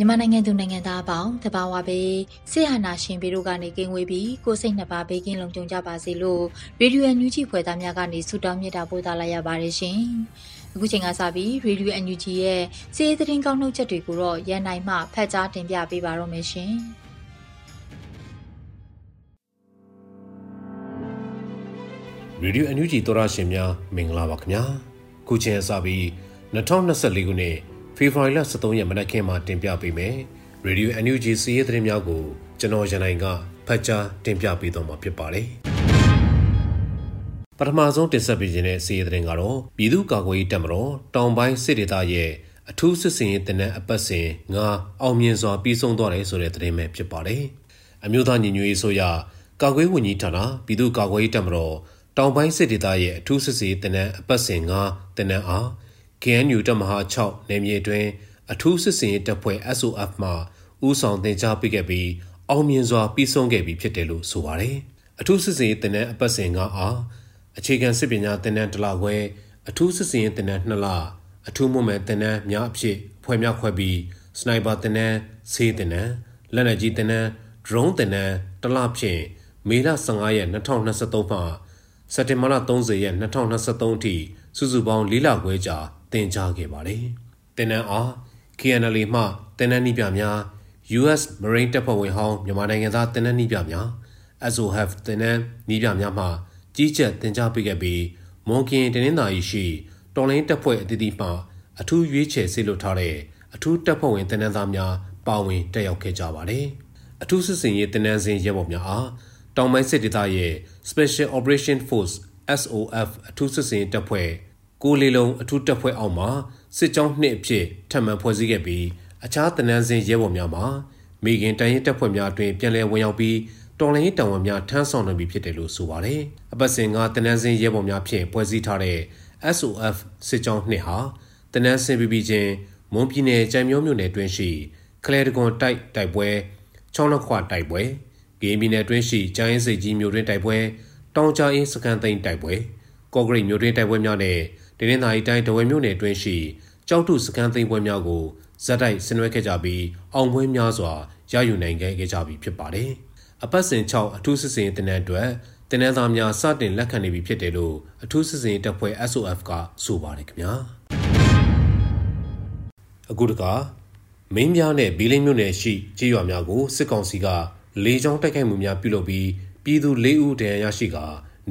မြန်မာနိုင်ငံသူနိုင်ငံသားအပေါင်းတဘာဝဘေးဆေးဟာနာရှင်ဘေးတို့ကနေကင်းဝေးပြီးကိုစိတ်နှစ်ပါးဘေးကင်းလုံခြုံကြပါစေလို့ရေဒီယိုအန်ယူဂျီဖွယ်သားများကနေဆုတောင်းမြတ်တာပို့သလာရပါတယ်ရှင်။အခုချိန်ကစပြီးရေဒီယိုအန်ယူဂျီရဲ့စီးရီးသတင်းကောင်းနှုတ်ချက်တွေကိုတော့ရန်နိုင်မှဖတ်ကြားတင်ပြပေးပါတော့မယ်ရှင်။ရေဒီယိုအန်ယူဂျီသောရရှင်များမင်္ဂလာပါခင်ဗျာ။ ခုချိန်အစပြီး2024ခုနှစ်ဖေဖော်ဝါရီလ23ရက်မနက်ခင်းမှာတင်ပြပေးမယ်။ Radio NUG စီးရဲသတင်းများကိုကျွန်တော်ရန်နိုင်ကဖတ်ကြားတင်ပြပေးတော့မှာဖြစ်ပါတယ်။ပထမဆုံးတင်ဆက်ပေးခြင်းတဲ့စီးရဲသတင်းကတော့ပြည်သူ့ကာကွယ်ရေးတပ်မတော်တောင်ပိုင်းစစ်ဒေသရဲ့အထူးစစ်စင်ရေးတနက်အပတ်စဉ်ငါအောင်မြင်စွာပြီးဆုံးသွားတယ်ဆိုတဲ့သတင်းပဲဖြစ်ပါတယ်။အမျိုးသားညီညွတ်ရေးဆိုရကာကွယ်ဝင်ကြီးဌာနပြည်သူ့ကာကွယ်ရေးတပ်မတော် တောင်ပိုင်းစစ်ဒေသရဲ့အထူးစစ်စေးတနန်းအပတ်စဉ်9တနန်းအား KNU တပ်မဟာ6နယ်မြေတွင်အထူးစစ်စင်ရေးတပ်ဖွဲ့ SOF မှဦးဆောင်တင် जा ပေးခဲ့ပြီးအောင်မြင်စွာပြီးဆုံးခဲ့ပြီဖြစ်တယ်လို့ဆိုပါတယ်။အထူးစစ်စင်ရေးတင်တဲ့အပတ်စဉ်9အားအခြေခံစစ်ပညာတင်တဲ့တလခွဲအထူးစစ်စင်ရေးတင်တဲ့2လအထူးမွန်မဲ့တင်တဲ့များအဖြစ်ဖွဲ့များခွဲပြီးစနိုက်ပါတင်တဲ့ဆေးတင်တဲ့လက်နက်ကြီးတင်တဲ့ drone တင်တဲ့တလဖြင့်မေလ15ရက်2023မှာ စက်တင်ဘာလ30ရက်2023အထိစုစုပေါင်း၄လခွဲကြာတင်ကြားခဲ့ပါတယ်။တင်နန်းအား KNL မှတင်နန်းနှီးပြများ US Marine တပ်ဖွဲ့ဝင်ဟောင်းမြန်မာနိုင်ငံသားတင်နန်းနှီးပြများ SOF တင်နန်းနှီးပြများမှကြီးကြပ်တင်ကြားပေးခဲ့ပြီးမွန်ကင်တင်းသာရီရှိတော်လိုင်းတပ်ဖွဲ့အသီးသီးမှအထူးရွေးချယ်ဆေးလွတ်ထားတဲ့အထူးတပ်ဖွဲ့ဝင်တင်နန်းသားများပါဝင်တက်ရောက်ခဲ့ကြပါတယ်။အထူးစစ်စင်ရေးတင်နန်းစဉ်ရဲဘော်များအားတောင်ပိုင်းစစ်ဒေသရဲ့ Special Operation Force SOF အထူးစစ်စင်တပ်ဖွဲ့ကိုလီလုံးအထူးတပ်ဖွဲ့အောက်မှာစစ်ကြောင်းနှစ်အဖြစ်ထပ်မံဖွဲ့စည်းခဲ့ပြီးအခြားတနန်းစင်ရဲဘော်များမှာမိခင်တန်ရင်တပ်ဖွဲ့များအတွင်ပြန်လည်ဝင်ရောက်ပြီးတော်လိုင်းတောင်ဝန်များထမ်းဆောင်နေပြီဖြစ်တယ်လို့ဆိုပါတယ်။အပတ်စဉ်ကတနန်းစင်ရဲဘော်များဖြင့်ဖွဲ့စည်းထားတဲ့ SOF စစ်ကြောင်းနှစ်ဟာတနန်းစင်ပြပြချင်းမွန်ပြည်နယ်ကြံမျိုးမြို့နယ်တွင်းရှိကလဲတကွန်တိုက်တိုက်ပွဲချောင်းလက်ခွတိုက်ပွဲ ဂေးပြည်နယ်တွင်းရှိကျိုင်းစိတ်ကြီးမြို့တွင်တိုက်ပွဲတောင်ကြအင်းစကန်သိန်းတိုက်ပွဲကော့ဂရိတ်မြို့တွင်တိုက်ပွဲများနဲ့ဒင်းသာရီတိုင်းဒဝဲမြို့နယ်တွင်းရှိကြောက်ထုစကန်သိန်းပွဲများကိုဇက်တိုက်ဆင်နွှဲခဲ့ကြပြီးအောင်ပွဲများစွာရယူနိုင်ခဲ့ကြပြီဖြစ်ပါတယ်။အပတ်စဉ်6အထူးစစ်စင်တင်တဲ့အတွက်တင်နန်းသားများစတင်လက်ခံနေပြီဖြစ်တယ်လို့အထူးစစ်စင်တပ်ဖွဲ့ SOF ကဆိုပါတယ်ခင်ဗျာ။အခုတကမင်းများနဲ့ဘီလင်းမြို့နယ်ရှိကြေးရွာများကိုစစ်ကောင်စီက လေကြောင်းတိုက်ခိုက်မှုများပြုလုပ်ပြီးပြည်သူ၄ဦးဒဏ်ရာရရှိက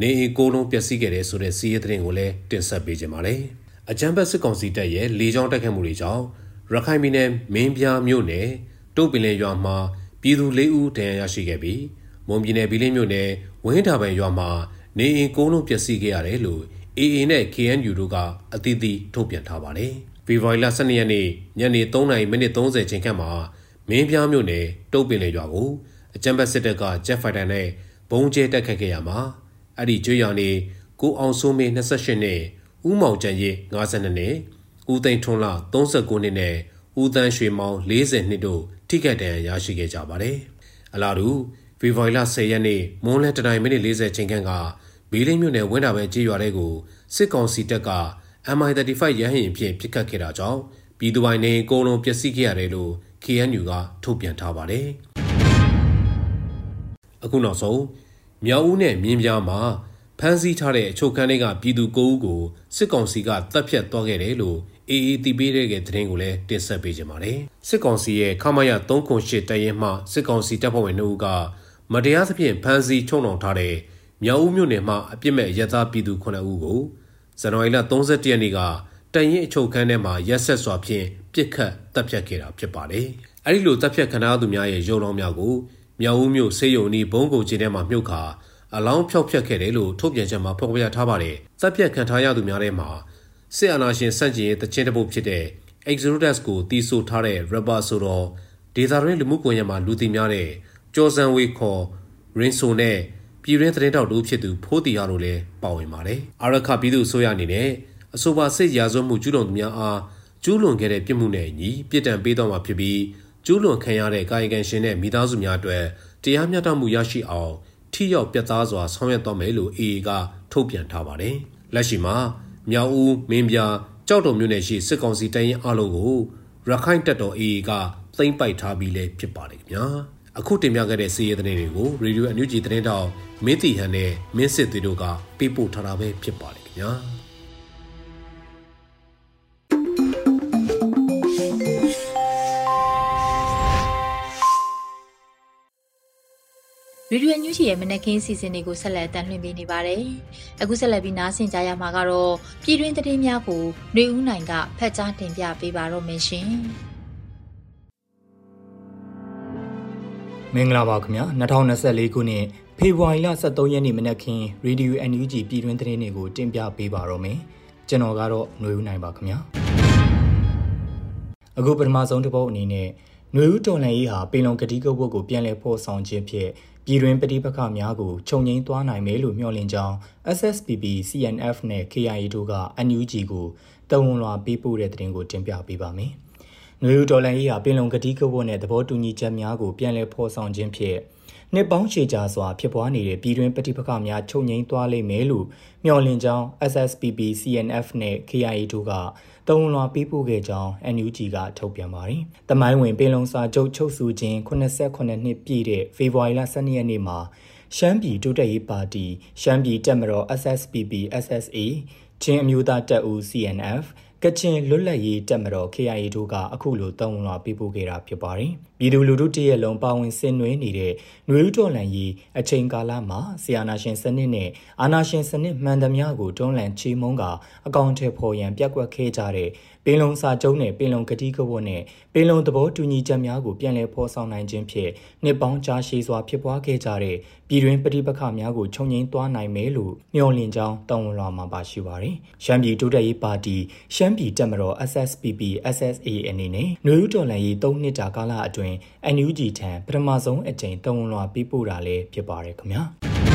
နေအိမ်ကိုလုံးပျက်စီးခဲ့တဲ့ဆိုတဲ့စီးရဲသတင်းကိုလည်းတင်ဆက်ပေးကြပါမယ်။အကြမ်းဖက်စစ်ကောင်စီတပ်ရဲ့လေကြောင်းတိုက်ခိုက်မှုတွေကြောင့်ရခိုင်ပြည်နယ်မင်းပြားမြို့နယ်တုတ်ပင်လယ်ရွာမှာပြည်သူ၄ဦးဒဏ်ရာရရှိခဲ့ပြီးမွန်ပြည်နယ်ဘီလင်းမြို့နယ်ဝင်းတာပံရွာမှာနေအိမ်ကိုလုံးပျက်စီးခဲ့ရတယ်လို့ AA နဲ့ KNU တို့ကအသီးသီးထုတ်ပြန်ထားပါတယ်။ဖေဖော်ဝါရီလ12ရက်နေ့ညနေ3:30မိနစ်30ချိန်ခန့်မှာမင်းပြားမြို့နယ်တုတ်ပင်လယ်ရွာကို အကြမ်းဖက်စစ်တပ်ကဂျက်ဖိုက်တာနဲ့ဘုံကျဲတက်ခတ်ခဲ့ရမှာအဲ့ဒီကျွေးရောင်နေကိုအောင်စိုးမေး28နှစ်ဦးမောင်ကျန်ရစ်52နှစ်ဦးသိန်းထွန်းလာ39နှစ်နဲ့ဦးတန်းရွှေမောင်40နှစ်တို့ထိခိုက်ဒဏ်ရာရရှိခဲ့ကြပါတယ်အလားတူဖေဖော်ဝါရီလ10ရက်နေ့မွန်းလယ်တတိုင်းမိနစ်40ချိန်ခန့်ကဘီလင်းမြို့နယ်ဝင်းတာပဲကြေးရွာတဲ့ကိုစစ်ကောင်စီတပ်က MI35 ရဟရင်ဖြင့်ပစ်ခတ်ခဲ့တာကြောင့်ပြည်သူပိုင်းနေအကုန်လုံးပျက်စီးခဲ့ရတယ်လို့ KNU ကထုတ်ပြန်ထားပါတယ်။ အခုနောက်ဆုံးမြောက်ဦးနဲ့မြင်းပြားမှာဖမ်းဆီးထားတဲ့အချုပ်ခန်းတွေကပြည်သူ၉ဦးကိုစစ်ကောင်စီကတပ်ဖြတ်သွားခဲ့တယ်လို့အေးအေးတီးပေးတဲ့တဲ့င်းကိုလည်းတင်ဆက်ပေးကြပါမယ်။စစ်ကောင်စီရဲ့ခမရ308တရဲမှစစ်ကောင်စီတပ်ဖွဲ့ဝင်တို့ကမတရားသဖြင့်ဖမ်းဆီးချုံနှောင်ထားတဲ့မြောက်ဦးမြို့နယ်မှာအပြစ်မဲ့ရဲသားပြည်သူ9ဦးကိုဇန်နဝါရီလ31ရက်နေ့ကတရင်အချုပ်ခန်းထဲမှာရက်ဆက်စွာဖြင့်ပြစ်ခတ်တပ်ဖြတ်ခဲ့တာဖြစ်ပါတယ်။အဲဒီလိုတပ်ဖြတ်ခံရသူများရဲ့ရုံလောင်းများကို မြောက်ဦးမြို့စေယုံနီးဘုံကိုချင်းထဲမှာမြုပ်ခါအလောင်းဖျောက်ဖျက်ခဲ့တယ်လို့ထုတ်ပြန်ချက်မှာဖော်ပြထားပါတယ်။တပ်ဖြတ်ခံထားရသူများထဲမှာစစ်အာဏာရှင်စန့်ကျင်ရေးတခြင်းတစ်ပုတ်ဖြစ်တဲ့ Exodus ကိုတီးဆိုထားတဲ့ rapper ဆိုတော့ဒေတာရင်းလူမှုကွန်ရက်မှာလူသိများတဲ့ကျော်စံဝေခေါ် Rinso နဲ့ပြည်ရင်းသတင်းတောက်တို့ဖြစ်သူဖိုးတီဟာတို့လည်းပါဝင်ပါတယ်။အာရခပြည်သူဆိုရအနေနဲ့အဆိုပါစစ်ရာဇဝတ်မှုကျူးလွန်သူများအားကျူးလွန်ခဲ့တဲ့ပြစ်မှုနဲ့အညီပြစ်ဒဏ်ပေးတော့မှာဖြစ်ပြီး ကျူးလွန်ခံရတဲ့ကာယကံရှင်တဲ့မိသားစုများအတွက်တရားမျှတမှုရရှိအောင်ထိရောက်ပြတ်သားစွာဆောင်ရွက်သွားမယ်လို့ AA ကထုတ်ပြန်ထားပါတယ်။လက်ရှိမှာမြောက်ဦးမင်းပြကြောက်တော်မြို့နယ်ရှိစစ်ကောင်စီတရင်အလုံးကိုရခိုင်တပ်တော် AA ကသိမ်းပိုက်ထားပြီးလဲဖြစ်ပါတယ်ခင်ဗျာအခုတင်ပြခဲ့တဲ့စီးရဲတဲ့တွေကိုရေဒီယိုအန်ယူဂျီသတင်းတောင်မင်းတီဟန်နဲ့မင်းစစ်သွေးတို့ကပေးပို့ထားတာပဲဖြစ်ပါတယ်ခင်ဗျာ ဗီဒီယိုညွှန်ချီရဲ့မနက်ခင်းစီစဉ်တွေကိုဆက်လက်တင်ပြနေပါတယ်။အခုဆက်လက်ပြီးနားဆင်ကြရမှာကတော့ပြည်တွင်းသတင်းများကိုຫນွေဦးနိုင်ကဖတ်ကြားတင်ပြပေးပါတော့မယ်ရှင်။မင်္ဂလာပါခင်ဗျာ2024ခုနှစ်ဖေဖော်ဝါရီလ23ရက်နေ့မနက်ခင်း Radio NUG ပြည်တွင်းသတင်းတွေကိုတင်ပြပေးပါတော့မယ်။ကျွန်တော်ကတော့ຫນွေဦးနိုင်ပါခင်ဗျာ။အခုပထမဆုံးတစ်ပုတ်အနေနဲ့ຫນွေဦးတော်လန်ရေးဟာပင်လုံကတိကဝတ်ကိုပြန်လည်ဖော်ဆောင်ခြင်းဖြင့် ပြည်တွင်းပဋိပက္ခများကိုခြုံငိမ့်သွားနိုင်မယ်လို့မျှော်လင့်ကြောင်း SSPP CNF နဲ့ KIA တို့က NUG ကိုတဝန်လွှာပေးပို့တဲ့သတင်းကိုတင်ပြပေးပါမယ်။နွေဦးဒေါ်လာရေးဟာပင်လုံကတိကဝတ်နဲ့သဘောတူညီချက်များကိုပြန်လည်ဖော်ဆောင်ခြင်းဖြင့်နှစ်ပေါင်းရှည်ကြာစွာဖြစ်ပွားနေတဲ့ပြည်တွင်းပဋိပက္ခများချုပ်ငြိမ်းသွားလိမ့်မယ်လို့မျှော်လင့်ကြောင်း SSPP CNF နဲ့ KIA တို့က တုံးလွှာပေးပို့ခဲ့ကြောင်း NUG ကထုတ်ပြန်ပါတယ်။တမိုင်းဝင်ပင်လုံစာချုပ်ချုပ်ဆိုခြင်း89နှစ်ပြည့်တဲ့ဖေဖော်ဝါရီလ12ရက်နေ့မှာရှမ်းပြည်တိုးတက်ရေးပါတီရှမ်းပြည်တက်မတော် SSPP SSA ချင်းအမျိုးသားတပ်ဦး CNF ကချင်လွတ်လပ်ရေးတပ်မတော် KIA တို့ကအခုလိုတောင်းလွှာပေးပို့ခဲ့တာဖြစ်ပါတယ်။ပြည်သူလူထုတရက်လုံးပါဝင်ဆင်နွှဲနေတဲ့ຫນွေဥတော်လှန်ရေးအချိန်ကာလမှာဆီယနာရှင်စနစ်နဲ့အာနာရှင်စနစ်မှန်သမျှကိုတွန်းလှန်ချေမှုန်းကအကောင့်ထဲပေါ်ရန်ပြက်ကွက်ခဲ့ကြတဲ့ပင်လုံစာချုပ်နဲ့ပင်လုံကတိကဝတ်နဲ့ပင်လုံသဘောတူညီချက်များကိုပြန်လည်ဖော်ဆောင်နိုင်ခြင်းဖြင့်နှစ်ပေါင်းကြာရှည်စွာဖြစ်ပွားခဲ့ကြတဲ့ပြည်တွင်းပဋိပက္ခများကိုခြုံငိမ့်သွားနိုင်မယ်လို့မျှော်လင့်ကြောင်းတောင်းဝန်လွှာမှာပါရှိပါတယ်။ရှမ်းပြည်တိုးတက်ရေးပါတီရှမ်းပြည်တပ်မတော် SSPP SSA အနေနဲ့နှွေဦးတော်လှန်ရေး၃နှစ်တာကာလအတွင်း NUG ထံပထမဆုံးအကြိမ်တောင်းဝန်လွှာပေးပို့တာလည်းဖြစ်ပါတယ်ခင်ဗျာ။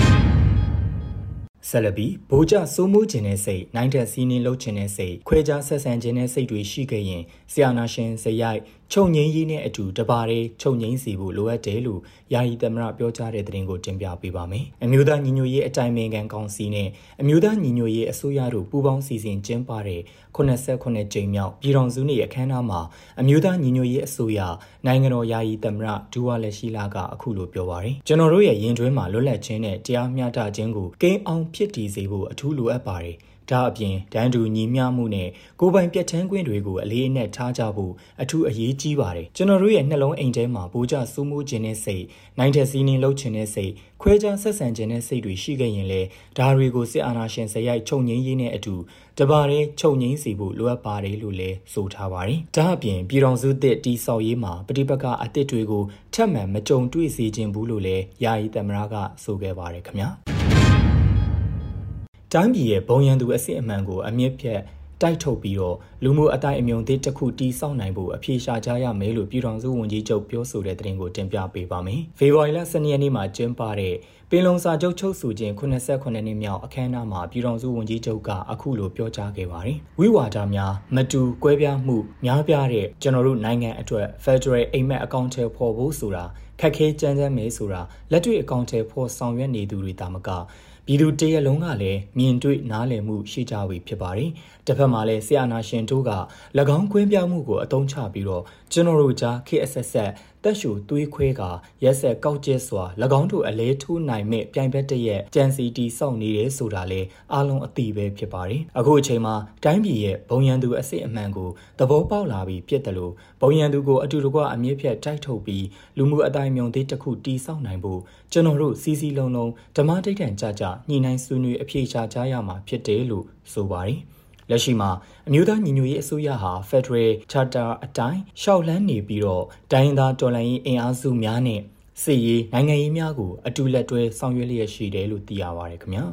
ဆက်လက်ပြီးဗိုလ်ကြစိုးမိုးခြင်းတဲ့စိတ်နိုင်တဲ့စီးနှင်းလှုပ်ခြင်းတဲ့စိတ်ခွဲခြားဆက်ဆံခြင်းတဲ့စိတ်တွေရှိခဲ့ရင်ဆီယနာရှင်ဇယိုက်ချုပ်ငိမ့်ရေးနဲ့အတူတပါးလေးချုပ်ငိမ့်စီဖို့လိုအပ်တယ်လို့ယာယီသမရပြောကြားတဲ့သတင်းကိုတင်ပြပေးပါမယ်။အမျိုးသားညီညွတ်ရေးအတိုင်ပင်ခံကောင်စီနဲ့အမျိုးသားညီညွတ်ရေးအစိုးရတို့ပူးပေါင်းစီစဉ်ကျင်းပတဲ့89ကြိမ်မြောက်ပြည်တော်စုနေ့အခမ်းအနားမှာအမျိုးသားညီညွတ်ရေးအစိုးရနိုင်ငံတော်ယာယီသမရဒူဝါလက်ရှိလာကအခုလိုပြောပါရယ်ကျွန်တော်တို့ရဲ့ရင်တွင်းမှာလွတ်လပ်ခြင်းနဲ့တရားမျှတခြင်းကိုကိန်းအောင်ဖြစ်တည်စေဖို့အထူးလိုအပ်ပါတယ်။ ဒါအပြင်ဒန်းတူညီမျှမှုနဲ့ကိုပိုင်ပြတ်ထန်းခွင့်တွေကိုအလေးအနက်ထားကြဖို့အထူးအရေးကြီးပါတယ်ကျွန်တော်တို့ရဲ့နှလုံးအိမ်ထဲမှာဘိုးကျစိုးမိုးခြင်းနဲ့စိတ်နိုင်တဲ့စီးနှင်းလှုပ်ခြင်းနဲ့စိတ်ခွဲခြားဆက်ဆံခြင်းနဲ့စိတ်တွေရှိခဲ့ရင်လေဒါတွေကိုစစ်အာဏာရှင်ဇယိုက်ချုပ်ငိမ့်ရေးနဲ့အတူတပါးတဲ့ချုပ်ငိမ့်စီဖို့လိုအပ်ပါတယ်လို့လည်းဆိုထားပါတယ်ဒါအပြင်ပြည်တော်စုသစ်တီဆောက်ရေးမှာပဋိပက္ခအသစ်တွေကိုထပ်မံမကြုံတွေ့စေခြင်းဘူးလို့လည်းယာယီသမရကဆိုခဲ့ပါတယ်ခင်ဗျာ တိုင်းပြည်ရဲ့ဘုံရန်သူအစစ်အမှန်ကိုအမြင့်ဖြတ်တိုက်ထုတ်ပြီးတော့လူမှုအတိုင်းအမြုံသစ်တစ်ခုတီးဆောက်နိုင်ဖို့အပြေရှားကြရမယ်လို့ပြည်ထောင်စုဝန်ကြီးချုပ်ပြောဆိုတဲ့သတင်းကိုတင်ပြပေးပါမယ်။ဖေဖော်ဝါရီလ12ရက်နေ့မှာကျင်းပတဲ့ပင်လုံစာချုပ်ချုပ်ဆိုခြင်း89နှစ်မြောက်အခမ်းအနားမှာပြည်ထောင်စုဝန်ကြီးချုပ်ကအခုလိုပြောကြားခဲ့ပါတယ်။ဝိဝါဒများမတူကွဲပြားမှုများပြားတဲ့ကျွန်တော်တို့နိုင်ငံအတွက် Federal အိမ်မက်အကောင့်ထဲပေါ်ဖို့ဆိုတာခက်ခဲကြမ်းကြမ်းမဲဆိုတာလက်တွေ့အကောင့်ထဲပေါ်ဆောင်ရွက်နေသူတွေတာမက ပြည်သူတရက်လုံးကလည်းမြင်တွေ့နားလည်မှုရှိကြပြီဖြစ်ပါတယ်။တစ်ဖက်မှာလည်းဆရာနာရှင်တို့က၎င်းကွင်းပြမှုကိုအသုံးချပြီးတော့ကျွန်တော်တို့ကြားခေတ်အဆက်ဆက်တက်ရှူသွေးခွဲကရက်ဆက်ကောက်ကျစ်စွာ၎င်းတို့အလဲထိုးနိုင်မဲ့ပြိုင်ဘက်တရက်ကြံစီတီစောင့်နေတယ်ဆိုတာလေအားလုံးအသိပဲဖြစ်ပါတယ်အခုအချိန်မှာတိုင်းပြည်ရဲ့ဘုံရန်သူအစ်စ်အမှန်ကိုသဘောပေါက်လာပြီးဖြစ်တယ်လို့ဘုံရန်သူကိုအတူတကွအမြင့်ဖြတ်တိုက်ထုတ်ပြီးလူမှုအတိုင်းမြုံသေးတစ်ခုတီးဆောက်နိုင်ဖို့ကျွန်တော်တို့စီစီလုံးလုံးဓမ္မတိတ်တန်ကြကြညှိနှိုင်းဆွေးနွေးအပြေရှားကြရမှာဖြစ်တယ်လို့ဆိုပါတယ် လက်ရှိမှာအမျိုးသားညီညွတ်ရေးအစိုးရဟာ Federal Charter အတိုင်းရှောက်လန်းနေပြီးတော့တိုင်းသားတော်လှန်ရေးအင်အားစုများနဲ့စစ်ရေးနိုင်ငံရေးများကိုအတူလက်တွဲဆောင်ရွက်လျက်ရှိတယ်လို့သိရပါတယ်ခင်ဗျာ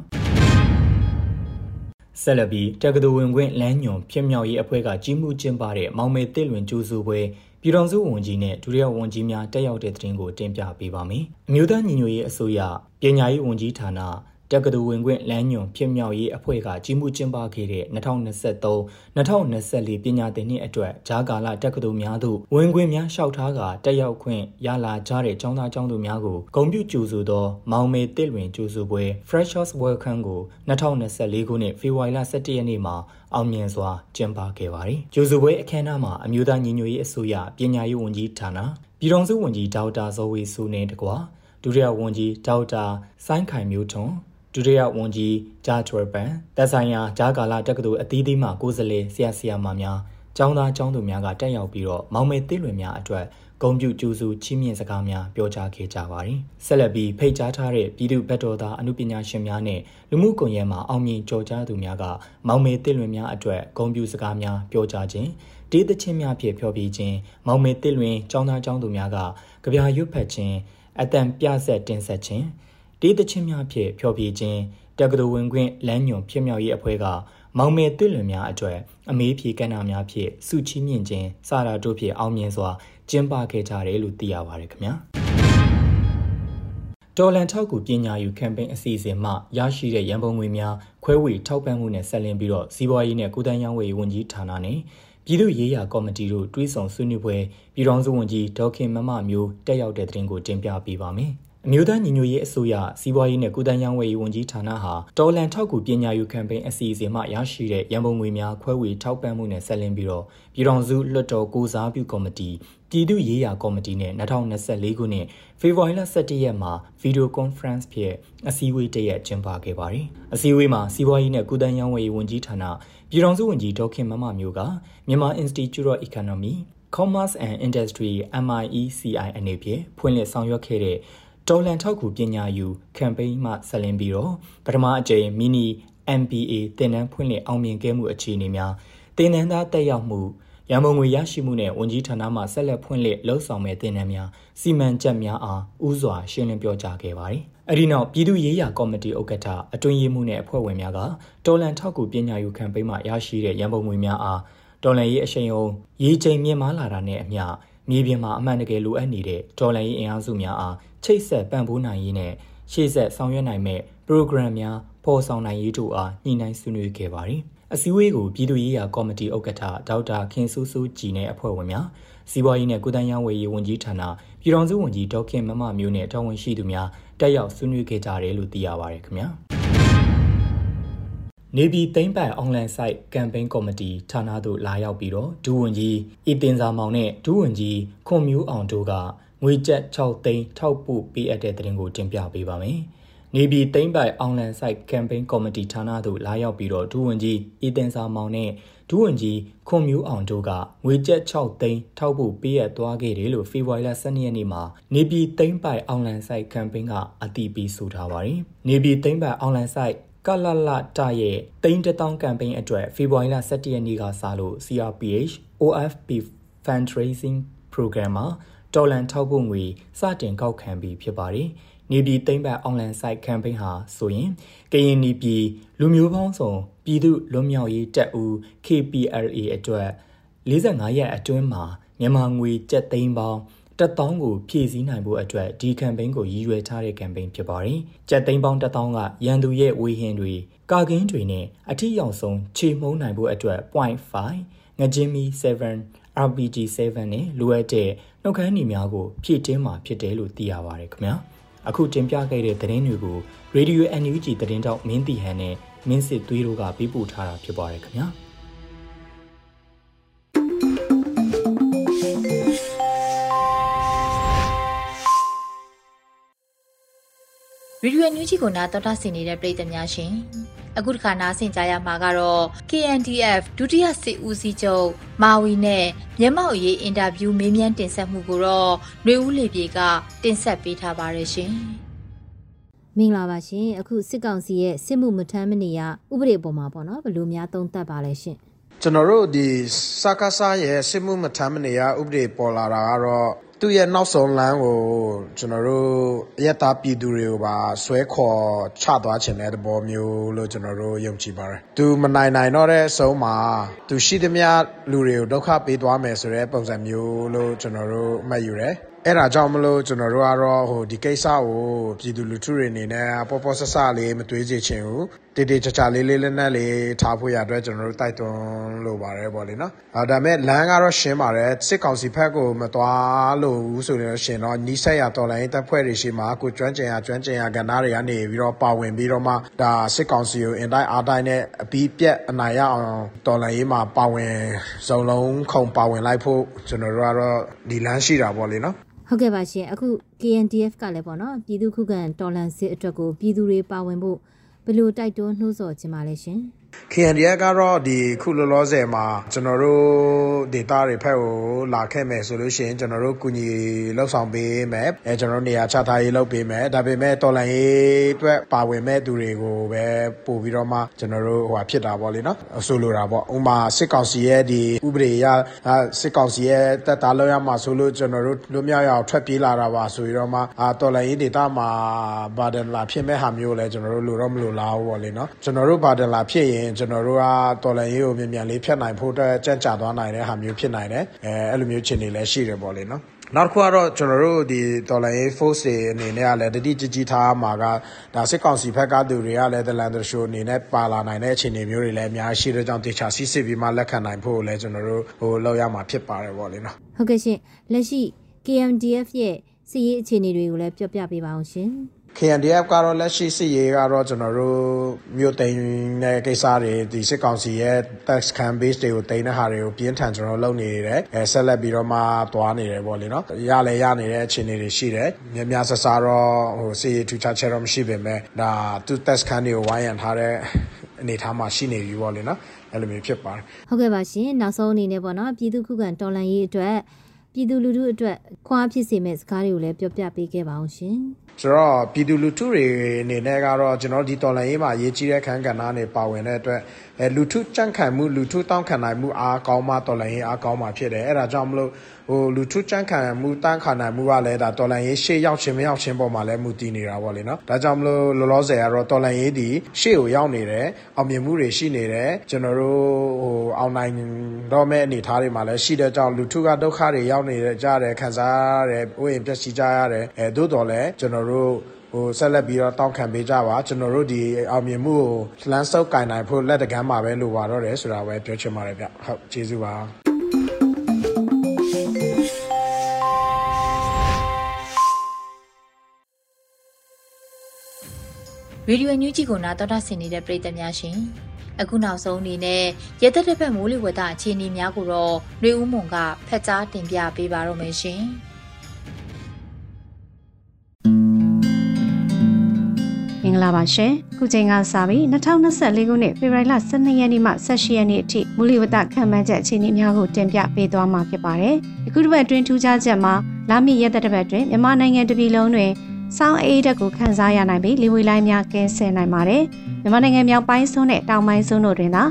ဆက်လက်ပြီးတက္ကသိုလ်ဝင်ခွင့်လမ်းညွန်ဖြစ်မြောက်ရေးအဖွဲ့ကကြီးမှုကျင်းပတဲ့မောင်မဲတစ်လွင်ကျူးစုပွဲပြည်တော်စုဝန်ကြီးနဲ့ဒုတိယဝန်ကြီးများတက်ရောက်တဲ့သတင်းကိုတင်ပြပေးပါမယ်။အမျိုးသားညီညွတ်ရေးအစိုးရပညာရေးဝန်ကြီးဌာန တက္ကသိုလ်ဝင်ခွင့်လမ်းညွန်ဖြစ်မြောက်ရေးအဖွဲ့ကကြီးမှုကျင်းပခဲ့တဲ့2023-2024ပညာသင်နှစ်အတွက်ဂျာကာလာတက္ကသိုလ်များသို့ဝင်ခွင့်များလျှောက်ထားကတက်ရောက်ခွင့်ရလာကြတဲ့ကျောင်းသားကျောင်းသူများကိုဂုဏ်ပြုကြိုဆိုသောမောင်မေတစ်လွင်ကြိုဆိုပွဲ Freshers Welcome ကို2024ခုနှစ်ဖေဖော်ဝါရီလ17ရက်နေ့မှာအောင်မြင်စွာကျင်းပခဲ့ပါတယ်။ကြိုဆိုပွဲအခမ်းအနားမှာအမျိုးသားညီညွတ်ရေးအစိုးရပညာရေးဝန်ကြီးဌာနပြည်ထောင်စုဝန်ကြီးဒေါက်တာဇော်ဝေစုနဲ့တကွာဒုတိယဝန်ကြီးဒေါက်တာစိုင်းခိုင်မျိုးထွန်း ဒုတိယဝန်ကြီးဂျာချွယ်ပန်သက်ဆိုင်ရာဂျာကာလာတက္ကသိုလ်အသီးသီးမှကိုယ်စားလှယ်ဆရာဆရာမများကျောင်းသားကျောင်းသူများကတက်ရောက်ပြီးတော့မောင်မဲသိလွင်များအတွက်ဂုံပြူကျူစုချီးမြှင့်စကားများပြောကြားခဲ့ကြပါတယ်။ဆက်လက်ပြီးဖိတ်ကြားထားတဲ့ပြည်သူ့ဘက်တော်သားအမှုပညာရှင်များနဲ့လူမှုကွန်ရက်မှာအောင်မြင်ကြော်ကြားသူများကမောင်မဲသိလွင်များအတွက်ဂုံပြူစကားများပြောကြားခြင်းဒေသချင်းများဖြင့်ဖျော်ဖြေခြင်းမောင်မဲသိလွင်ကျောင်းသားကျောင်းသူများကကြပြရွတ်ဖတ်ခြင်းအတန်ပြဆက်တင်ဆက်ခြင်း ဒေသချင်းများဖြင့်ဖျော်ဖြေခြင်းတက္ကသိုလ်ဝင်ခွင့်လမ်းညွန်ဖြစ်မြောက်ရေးအဖွဲ့ကမောင်မဲတွလွင်များအတွက်အမေးဖြေကဏ္ဍများဖြင့်စုချီးမြင့်ခြင်းစတာတို့ဖြင့်အောင်မြင်စွာကျင်းပခဲ့ကြတယ်လို့သိရပါတယ်ခင်ဗျာတော်လန်ထောက်ကူပညာယူကမ်ပိန်းအစီအစဉ်မှရရှိတဲ့ရန်ပုံငွေများခွဲဝေထောက်ပံ့မှုနဲ့ဆက်လင်းပြီးတော့စီးပွားရေးနဲ့ကုသရေးဝန်ကြီးဝန်ကြီးဌာနနဲ့ပြည်သူ့ရေးရာကော်မတီတို့တွဲဆောင်ဆွေးနွေးပွဲပြည်ထောင်စုဝန်ကြီးဒေါက်ခင်မမမျိုးတက်ရောက်တဲ့တဲ့တင်ကိုတင်ပြပေးပါမယ်။ အမျိုးသားညီညွတ်ရေးအစိုးရစီးပွားရေးနဲ့ကုသရေးဝယ်ရေးဝန်ကြီးဌာနဟာတော်လန်ထောက်ကူပညာယူကမ်ပိန်းအစီအစဉ်မှရရှိတဲ့ရန်ပုံငွေများခွဲဝေထောက်ပံ့မှုနဲ့ဆက်လင်းပြီးတော့ပြည်ထောင်စုလွှတ်တော်ကိုစားပြုကော်မတီပြည်သူ့ရေးရာကော်မတီနဲ့2024ခုနှစ်ဖေဖော်ဝါရီလ17ရက်မှာဗီဒီယိုကွန်ဖရင့်ဖြင့်အစည်းအဝေးတရက်ကျင်းပခဲ့ပါတယ်။အစည်းအဝေးမှာစီးပွားရေးနဲ့ကုသရေးဝယ်ရေးဝန်ကြီးဌာနပြည်ထောင်စုဝန်ကြီးဒေါက်ခင်မမမျိုးကမြန်မာ Institute of Economy Commerce and Industry MIECI အနေဖြင့်ဖွင့်လှစ်ဆောင်ရွက်ခဲ့တဲ့ တော်လန်ထောက်ကူပညာယူကမ်ပိန်းမှဆက်လင်းပြီးတော့ပထမအကြိမ်မီနီ MBA သင်တန်းဖွင့်လှစ်အောင်မြင်ခဲ့မှုအခြေအနေများသင်တန်းသားတက်ရောက်မှုရန်ပုံငွေရရှိမှုနဲ့ဝန်ကြီးဌာနမှဆက်လက်ဖွင့်လှစ်လှုပ်ဆောင်မဲ့သင်တန်းများစီမံချက်များအားဥစွာရှင်းလင်းပြောကြားခဲ့ပါတယ်။အဲဒီနောက်ပြည်သူ့ရေးရာကော်မတီဥက္ကဋ္ဌအတွင်းရေးမှူးနဲ့အဖွဲ့ဝင်များကတော်လန်ထောက်ကူပညာယူကမ်ပိန်းမှရရှိတဲ့ရန်ပုံငွေများအားတော်လန်ရေးအရှိန်အဟုန်ရေချိန်မြင့်မားလာတာနဲ့အမျှ မြေပြင်မှာအမှန်တကယ်လိုအပ်နေတဲ့ဒေါ်လာရေးအင်အားစုများအားချိတ်ဆက်ပံ့ပိုးနိုင်ရေးနဲ့ရှေ့ဆက်ဆောင်ရွက်နိုင်မဲ့ program များပေါ်ဆောင်နိုင်ရေးတို့အားညှိနှိုင်းဆွေးနွေးခဲ့ပါတယ်။အစည်းအဝေးကိုပြည်သူ့ရေးရာကော်မတီဥက္ကဋ္ဌဒေါက်တာခင်ဆူဆူကြည်နဲ့အဖွဲ့ဝင်များစီးပွားရေးနဲ့ကုသရေးဝယ်ရေးဝန်ကြီးဌာနပြည်ထောင်စုဝန်ကြီးဒေါက်ခင်မမမျိုးနဲ့တာဝန်ရှိသူများတက်ရောက်ဆွေးနွေးခဲ့ကြတယ်လို့သိရပါတယ်ခင်ဗျာ။ နေပြည်သိမ့်ပိုင်အွန်လိုင်း site ကမ်ပိန်းကော်မတီဌာနသို့လာရောက်ပြီးတော့ဒူဝန်ကြီးဤတင်စာမောင်နဲ့ဒူဝန်ကြီးခွန်မျိုးအောင်တို့ကငွေကျပ်6သိန်းထောက်ပို့ပေးအပ်တဲ့တဲ့တင်ကိုတင်ပြပေးပါမယ်။နေပြည်သိမ့်ပိုင်အွန်လိုင်း site ကမ်ပိန်းကော်မတီဌာနသို့လာရောက်ပြီးတော့ဒူဝန်ကြီးဤတင်စာမောင်နဲ့ဒူဝန်ကြီးခွန်မျိုးအောင်တို့ကငွေကျပ်6သိန်းထောက်ပို့ပေးအပ်သွားခဲ့တယ်လို့ဖေဖော်ဝါရီလ12ရက်နေ့မှာနေပြည်သိမ့်ပိုင်အွန်လိုင်း site ကမ်ပိန်းကအတည်ပြုဆိုထားပါတယ်။နေပြည်သိမ့်ပိုင်အွန်လိုင်း site က လလတရဲ့တိန်းတထောင်ကမ်ပိန်းအတွက်ဖေဖော်ဝါရီလ17ရက်နေ့ကစလို့ CRPH OFP Fundraising Program မှာတော်လန်ထောက်ပို့ငွေစတင်ကောက်ခံပြီးဖြစ်ပါတယ်။နေပြည်သိမ့်ပတ် online site campaign ဟာဆိုရင်ကရင်နီပြည်လူမျိုးပေါင်းစုံပြည်သူလွတ်မြောက်ရေးတပ်ဦး KPLA အတွက်45ရက်အတွင်းမှာမြန်မာငွေကျပ်သိန်းပေါင်း တက်တောင်းကိုဖြည့်ဆည်းနိုင်ဖို့အတွက်ဒီကမ်ပိန်းကိုရည်ရွယ်ထားတဲ့ကမ်ပိန်းဖြစ်ပါတယ်။ကြက်သိန်းပေါင်းတက်တောင်းကရန်သူရဲ့ဝေဟင်တွေကာကင်းတွေနဲ့အထီးရောက်ဆုံးခြေမှုန်းနိုင်ဖို့အတွက်0.5ငကြင်းမီ7 RPG 7နဲ့လိုအပ်တဲ့နှုတ်ခမ်းညီများကိုဖြည့်တင်းမှာဖြစ်တယ်လို့သိရပါတယ်ခင်ဗျာ။အခုတင်ပြခဲ့တဲ့သတင်းတွေကို Radio NUG သတင်းတောက်မင်းတီဟန်နဲ့မင်းစစ်သွေးတို့ကပေးပို့ထားတာဖြစ်ပါတယ်ခင်ဗျာ။ ဗီဒီယိုညူးကြီးကိုနားတော်တာဆင်နေတဲ့ပရိသတ်များရှင်အခုတစ်ခါနားဆင်ကြရမှာကတော့ KNDF ဒုတိယစစ်ဦးစီးချုပ်မာဝီနဲ့မျက်မှောက်ရေးအင်တာဗျူးမေးမြန်းတင်ဆက်မှုကိုတော့ຫນွေဦးလေပြေကတင်ဆက်ပေးထားပါရရှင်မင်္ဂလာပါရှင်အခုစစ်ကောင်စီရဲ့စစ်မှုမထမ်းမနေရဥပဒေပေါ်မှာပေါ့နော်ဘယ်လိုများသုံးသပ်ပါလဲရှင်ကျွန်တော်တို့ဒီစကားစားရဲ့စစ်မှုမထမ်းမနေရဥပဒေပေါ်လာတာကတော့ သူ့ရဲ့နောက်ဆုံးလမ်းကိုကျွန်တော်တို့အယက်သားပြည်သူတွေကိုပါဆွဲခေါ်ချသွားခြင်းတဲ့သဘောမျိုးလို့ကျွန်တော်တို့ယုံကြည်ပါတယ်။သူမနိုင်နိုင်တော့တဲ့အဆုံးမှာသူရှိသမျှလူတွေကိုဒုက္ခပေးသွားမယ်ဆိုတဲ့ပုံစံမျိုးလို့ကျွန်တော်တို့မှတ်ယူတယ်။အဲ့ဒါကြောင့်မလို့ကျွန်တော်တို့ကတော့ဟိုဒီကိစ္စကိုပြည်သူလူထုတွေအနေနဲ့ပေါ်ပေါ်ဆဆလေးမတွေးကြချင်ဘူးတေတေချာချာလေးလေးလက်နက်လေးထားဖို့ရအတွက်ကျွန်တော်တို့တိုက်တွန်းလိုပါတယ်ပေါ့လေနော်အဲဒါမဲ့လမ်းကတော့ရှင်းပါတယ်စစ်ကောင်စီဘက်ကိုမသွားလို့ဘူးဆိုရင်ရှင်တော့နီးစက်ရတော်လိုင်းတပ်ဖွဲ့တွေရှိမှာကိုကျွမ်းကျင်ရကျွမ်းကျင်ရကဏ္ဍတွေကနေပြီးတော့ပါဝင်ပြီးတော့မှဒါစစ်ကောင်စီကိုအင်တိုင်းအားတိုင်းနဲ့အပြီးပြက်အနိုင်ရအောင်တော်လိုင်းရေးမှာပါဝင်စုံလုံးခုံပါဝင်လိုက်ဖို့ကျွန်တော်တို့ကတော့ဒီလမ်းရှိတာပေါ့လေနော်ဟုတ်ကဲ့ပါရှင်အခု KNDF ကလည်းပေါ့နော်ပြည်သူခုခံတော်လှန်စစ်အတွက်ကိုပြည်သူတွေပါဝင်ဖို့ ဘယ်လိုတိုက်တွန်းနှိုးဆော်ခြင်းပါလဲရှင်။ KNDF ကတော့ဒီခုလောလောဆယ်မှာကျွန်တော်တို့ဒေတာတွေဖက်ကိုလာခဲ့မယ်ဆိုလို့ရှိရင်ကျွန်တော်တို့ကူညီလှုပ်ဆောင်ပေးမယ်အဲကျွန်တော်တို့နေရာချထားရေးလုပ်ပေးမယ်ဒါပေမဲ့တော်လန်ရေးအတွက်ပါဝင်မဲ့သူတွေကိုပဲပို့ပြီးတော့မှကျွန်တော်တို့ဟိုဖြစ်တာပေါ့လေနော်ဆိုလိုတာပေါ့ဥမာစစ်ကောင်စီရဲ့ဒီဥပဒေအရစစ်ကောင်စီရဲ့တက်တာလောက်ရမှာဆိုလို့ကျွန်တော်တို့လွတ်မြောက်ရအောင်ထွက်ပြေးလာတာပါဆိုပြီးတော့မှအာတော်လန်ရေးဒေတာမှာဘာဒန်လာဖြစ်မဲ့ဟာမျိုးလဲကျွန်တော်တို့လိုတော့မလိုလားဘူးပေါ့လေနော်ကျွန်တော်တို့ဘာဒန်လာဖြစ်ရင်ကျွန်တော်တို့ကတော်လန်ရေးကိုမြန်မြန်လေးဖြတ်နိုင်ဖို့အတွက်ကြံ့ကြာသွားနိုင်တဲ့ဟာမျိုးဖြစ်နိုင်တယ်အဲအဲ့လိုမျိုးခြေနေလည်းရှိတယ်ပေါ့လေနော်နောက်တစ်ခုကတော့ကျွန်တော်တို့ဒီတော်လိုင်း force တွေအနေနဲ့ကလည်းတတိကြကြီးထားမှာကဒါစစ်ကောင်စီဘက်ကသူတွေကလည်းဒလန်ဒရှိုအနေနဲ့ပါလာနိုင်တဲ့အခြေအနေမျိုးတွေလည်းအများရှိတဲ့ကြောင့်တေချာစီးစစ်ပြီးမှလက်ခံနိုင်ဖို့လည်းကျွန်တော်တို့ဟိုလောက်ရမှာဖြစ်ပါတယ်ပေါ့လေနော်ဟုတ်ကဲ့ရှင်လက်ရှိ KMDF ရဲ့စီးရေးအခြေအနေတွေကိုလည်းပြောပြပေးပါအောင်ရှင် KNDF ကတော့လက်ရှိစစ်ရေးကတော့ကျွန်တော်တို့မြို့သိမ်းတဲ့ကိစ္စတွေဒီစစ်ကောင်စီရဲ့ tax can base တွေကိုတိန်းတဲ့ဟာတွေကိုပြင်းထန်ကျွန်တော်လုပ်နေရတယ်အဲဆက်လက်ပြီးတော့မှသွားနေတယ်ပေါ့လေနော်ရလဲရနေတဲ့အခြေအနေတွေရှိတယ်များများဆဆတော့ဟိုစစ်ရေးထူခြားချက်တော့မရှိပေမဲ့ဒါသူ tax can တွေကိုဝိုင်းရံထားတဲ့အနေထားမှာရှိနေပြီပေါ့လေနော်အဲ့လိုမျိုးဖြစ်ပါတယ်ဟုတ်ကဲ့ပါရှင်နောက်ဆုံးအနေနဲ့ပေါ့နော်ပြည်သူခုခံတော်လှန်ရေးအတွက်ပြည်သူလူထုအတွက်ခွာဖြစ်စေမဲ့စကားတွေကိုလည်းပြောပြပေးခဲ့ပါအောင်ရှင် ဆိုတော့ပြည်သူလူထုတွေအနေနဲ့ကတော့ကျွန်တော်ဒီတော်လှန်ရေးမှာရေးကြီးတဲ့ခန်းကဏ္ဍနဲ့ပါဝင်တဲ့အတွက် အဲလူထုကြန့်ခိုင်မှုလူထုတောင်းခံနိုင်မှုအားကောင်းမှတော်လှန်ရေးအားကောင်းမှဖြစ်တယ်အဲ့ဒါကြောင့်မလို့ဟိုလူထုကြန့်ခံမှုတန်းခံနိုင်မှုကလည်းဒါတော်လန်ရေးရှေ့ရောက်ခြင်းမရောက်ခြင်းပေါ်မှာလည်းမူတည်နေတာပေါ့လေနော်ဒါကြောင့်မလို့လောလောဆယ်ကတော့တော်လန်ရေးဒီရှေ့ကိုရောက်နေတယ်အောင်မြင်မှုတွေရှိနေတယ်ကျွန်တော်တို့ဟိုအောင်နိုင်တော့မဲ့အနေအထားတွေမှာလည်းရှိတဲ့ကြောင့်လူထုကဒုက္ခတွေရောက်နေကြတယ်ခံစားရတယ်ဥယျာဉ်ပျက်စီးကြရတယ်အဲသို့တော်လည်းကျွန်တော်တို့ ဟိုဆက်လက်ပြီးတော့တောင်းခံပေးကြပါကျွန်တော်တို့ဒီအောင်မြင်မှုကိုလမ်းဆုပ်ကင်နိုင်ဖို့လက်တကမ်းမှာပဲလိုပါတော့တယ်ဆိုတာပဲပြောချင်ပါတယ်ဗျဟုတ်ကျေးဇူးပါရေဒီယိုညူးကြီးကိုနာတော်တာဆင်နေတဲ့ပရိသတ်များရှင်အခုနောက်ဆုံးအနေနဲ့ရသက်တစ်ဖက်မိုးလေဝသအခြေအနေများကိုတော့နှွေဦးမွန်ကဖက်ကြားတင်ပြပေးပါတော့မယ်ရှင် မင်္ဂလာပါရှင်ခုချိန်ကစပြီး2024ခုနှစ်ဖေဖော်ဝါရီလ12ရက်နေ့မှ18ရက်နေ့အထိမူလဝတ္တခံမှန်းချက်အခြေအနေများကိုတင်ပြပေးသွားမှာဖြစ်ပါတယ်။အခုတစ်ပတ်အတွင်းထူးခြားချက်မှာလာမည့်ရက်သက်တစ်ပတ်အတွင်းမြန်မာနိုင်ငံတပြည်လုံးတွင်စောင်းအေးတက်ကိုခန်းစားရနိုင်ပြီးလေဝေလိုင်းများကင်းဆယ်နိုင်ပါတယ်။မြန်မာနိုင်ငံမြောက်ပိုင်းစွန်းနဲ့တောင်ပိုင်းစွန်းတို့တွင်သာ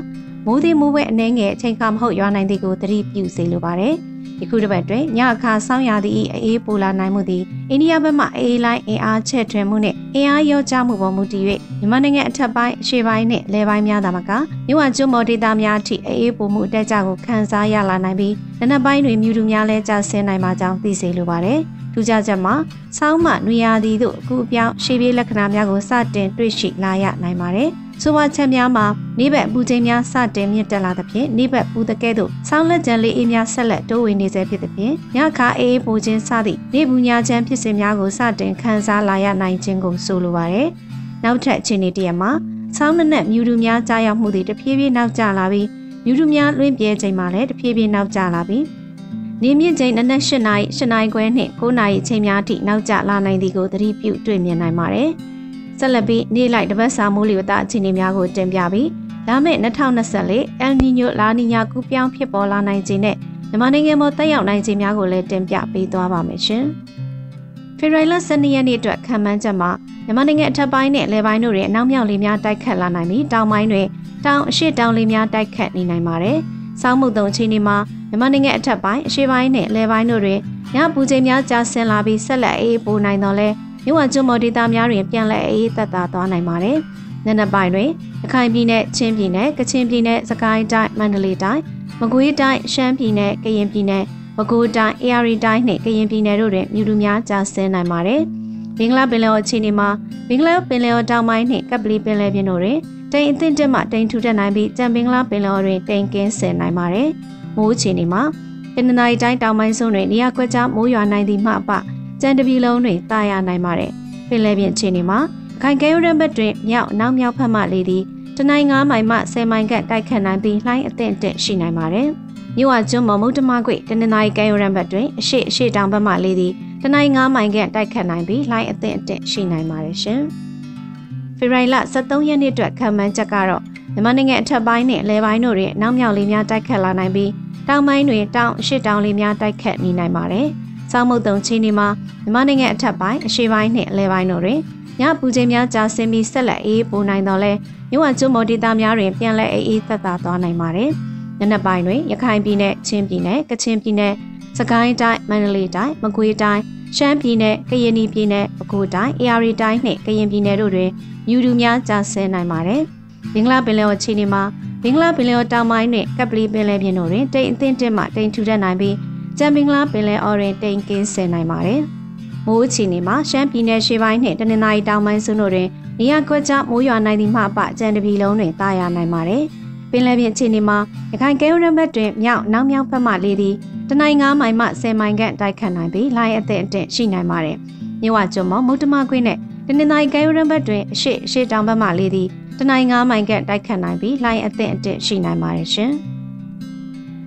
မိုးသည်မိုးဝဲအနေငယ်အချိန်ခါမဟုတ်ရွာနိုင်သည်ကိုသတိပြုစေလိုပါတယ်။ ဒီခုတစ်ပတ်တွင်ညအခါစောင်းရသည့်အေးပိုလာနိုင်မှုသည်အိန္ဒိယဘက်မှအေးလိုင်းအင်အားချက်ထွင်မှုနှင့်အင်အားရောကျမှုပေါ်မူတည်၍မြန်မာနိုင်ငံအထက်ပိုင်းအရှေ့ပိုင်းနှင့်လယ်ပိုင်းများသာမကမြဝကျွန်းမော်ဒေတာများအထိအေးပိုမှုအတက်ကြကိုခန်းစားရလာနိုင်ပြီးနနက်ပိုင်းတွင်မြူတူများလဲကျဆင်းနိုင်မှာကြောင်းသိစေလိုပါတယ်။ထူးခြားချက်မှာဆောင်းမှနွေရာသီတို့အခုအပြောင်းရှေးပြေးလက္ခဏာများကိုစတင်တွေ့ရှိလာရနိုင်ပါတယ်။ ဆိုပါချက်များမှာနေဘက်ပူချိန်များစတင်မြင့်တက်လာသဖြင့်နေဘက်ပူတကဲ့သို့ဆောင်းလက်ကြံလေးအေးများဆက်လက်တိုးဝင်နေစေဖြစ်သဖြင့်ညခါအေးပူခြင်းစသည့်နေဘူးညာချမ်းဖြစ်စဉ်များကိုစတင်ခန်းစားလာရနိုင်ခြင်းကိုဆိုလိုပါတယ်။နောက်ထပ်အခြေအနေတရမှာဆောင်းနက်နက်မြူတူများကြားရောက်မှုသည်တဖြည်းဖြည်းနောက်ကျလာပြီးမြူတူများလွင့်ပြဲချိန်မှာလည်းတဖြည်းဖြည်းနောက်ကျလာပြီးနေမြင့်ချိန်နနက်၈နာရီ၈နာရီခွဲနှင့်9နာရီချိန်များအထိနောက်ကျလာနိုင်သည်ကိုသတိပြုတွေ့မြင်နိုင်ပါတယ်။ ဆက်လက်ပြီးနေ့လိုက်တပတ်စာမိုးလေဝသအခြေအနေများကိုတင်ပြပြီးလာမယ့်2024အယ်နီညိုလာနီညာကူးပြောင်းဖြစ်ပေါ်လာနိုင်ခြင်းနဲ့မြန်မာနိုင်ငံပေါ်တက်ရောက်နိုင်ခြင်းများကိုလည်းတင်ပြပေးသွားပါမယ်ရှင်။ဖေရိုင်လ12ရက်နေ့အတွက်ခံမှန်းချက်မှာမြန်မာနိုင်ငံအထက်ပိုင်းနဲ့အလယ်ပိုင်းတို့ရဲ့အနောက်မြောက်လေများတိုက်ခတ်လာနိုင်ပြီးတောင်ပိုင်းတွေတောင်အရှေ့တောင်လေများတိုက်ခတ်နေနိုင်ပါတယ်။ဆောင်းမုတ်တုံချင်းဒီမှာမြန်မာနိုင်ငံအထက်ပိုင်းအရှေ့ပိုင်းနဲ့အလယ်ပိုင်းတို့တွင်ညပူချိန်များကျဆင်းလာပြီးဆက်လက်အေးပိုနိုင်တော့လဲ မြို့ဝကျွန်းမော်ဒေတာများတွင်ပြန်လည်အေးသက်သာသွားနိုင်ပါတယ်။နံနက်ပိုင်းတွင်ရခိုင်ပြည်နယ်ချင်းပြည်နယ်ကချင်ပြည်နယ်စကိုင်းတိုင်းမန္တလေးတိုင်းမကွေးတိုင်းရှမ်းပြည်နယ်ကရင်ပြည်နယ်ပဲခူးတိုင်းအေရီတိုင်းနှင့်ကရင်ပြည်နယ်တို့တွင်မြို့လူများကျဆင်းနိုင်ပါတယ်။ဘင်္ဂလားပင်လယ်အခြေအနေမှာဘင်္ဂလားပင်လယ်တောင်ပိုင်းနှင့်ကပလီပင်လယ်ပြင်တို့တွင်တိမ်အသင့်တက်မှတိမ်ထူထပ်နိုင်ပြီးကြံဘင်္ဂလားပင်လယ်တွင်တိမ်ကင်းဆင်နိုင်ပါတယ်။မိုးအခြေအနေမှာတနင်္သာရီတိုင်းတောင်ပိုင်းစွန်းတွင်နေရာကွက်ကြားမိုးရွာနိုင်သည်မှအပ ကြံတပြီလုံးတွင်တာယာနိုင်ပါတယ်။ပင်လယ်ပြင်အခြေအနေမှာခိုင်ကဲရံဘက်တွင်မြောက်နောက်မြောက်ဖက်မှလေသည်တနိုင်9မိုင်မှ10မိုင်ခန့်တိုက်ခတ်နိုင်ပြီးလှိုင်းအသင့်တက်ရှိနိုင်ပါတယ်။မြို့ဝကျွန်းမမုတ်တမကွေတနင်္သာရီကဲရံဘက်တွင်အရှိအရှိတောင်ဘက်မှလေသည်တနိုင်9မိုင်ခန့်တိုက်ခတ်နိုင်ပြီးလှိုင်းအသင့်တက်ရှိနိုင်ပါတယ်ရှင်။ဖေရိုင်လ23ရက်နေ့အတွက်ခံမှန်းချက်ကတော့မြန်မာနိုင်ငံအထက်ပိုင်းနဲ့အလဲပိုင်းတို့တွင်နောက်မြောက်လေးများတိုက်ခတ်လာနိုင်ပြီးတောင်ပိုင်းတွင်တောင်အရှိတောင်လေးများတိုက်ခတ်နေနိုင်ပါတယ်။ စောင်းမုတ်တုံချင်းဒီမှာမြန်မာနိုင်ငံအထက်ပိုင်းအရှေ့ပိုင်းနှင့်အလဲပိုင်းတို့တွင်ညပူချိန်များကြာဆင်းပြီးဆက်လက်အေးပိုနိုင်တော့လဲမြို့ဝကျွန်းမော်ဒေတာများတွင်ပြန်လည်အေးအေးသက်သာသွားနိုင်ပါတယ်။နနက်ပိုင်းတွင်ရခိုင်ပြည်နယ်ချင်းပြည်နယ်ကချင်ပြည်နယ်စကိုင်းတိုင်းမန္တလေးတိုင်းမကွေးတိုင်းရှမ်းပြည်နယ်ကရင်ပြည်နယ်ပဲခူးတိုင်းအေရီတိုင်းနှင့်ကရင်ပြည်နယ်တို့တွင်မြူတူများကြာဆင်းနိုင်ပါတယ်။ဘင်္ဂလားပင်လယ်အခြေအနေမှာဘင်္ဂလားပင်လယ်တောင်ပိုင်းနှင့်ကပလီပင်လယ်ပြင်တို့တွင်တိမ်အသင့်တက်မှတိမ်ထူထပ်နိုင်ပြီး ကြံဘင်္ဂလားပင်လယ်အော်တွင်တိမ်ကင်းဆင်နိုင်ပါတယ်။မိုးအခြေအနေမှာရှမ်းပြည်နယ်ရှေ့ပိုင်းနှင့်တနင်္သာရီတောင်ပိုင်းစွန်းတို့တွင်နေရာကွက်ကြားမိုးရွာနိုင်သည့်မှအပကြံတပြီလုံးတွင်တာယာနိုင်ပါတယ်။ပင်လယ်ပြင်အခြေအနေမှာရခိုင်ကဲရံဘက်တွင်မြောက်နောက်မြောက်ဘက်မှလေသည်တနိုင်9မိုင်မှ10မိုင်ခန့်တိုက်ခတ်နိုင်ပြီးလိုင်းအသင့်အင့်ရှိနိုင်ပါတယ်။မြဝကျွန်းမမုတ်တမကွင်းနဲ့တနင်္သာရီကဲရံဘက်တွင်အရှိအရှိတောင်ဘက်မှလေသည်တနိုင်9မိုင်ခန့်တိုက်ခတ်နိုင်ပြီးလိုင်းအသင့်အင့်ရှိနိုင်ပါတယ်ရှင်။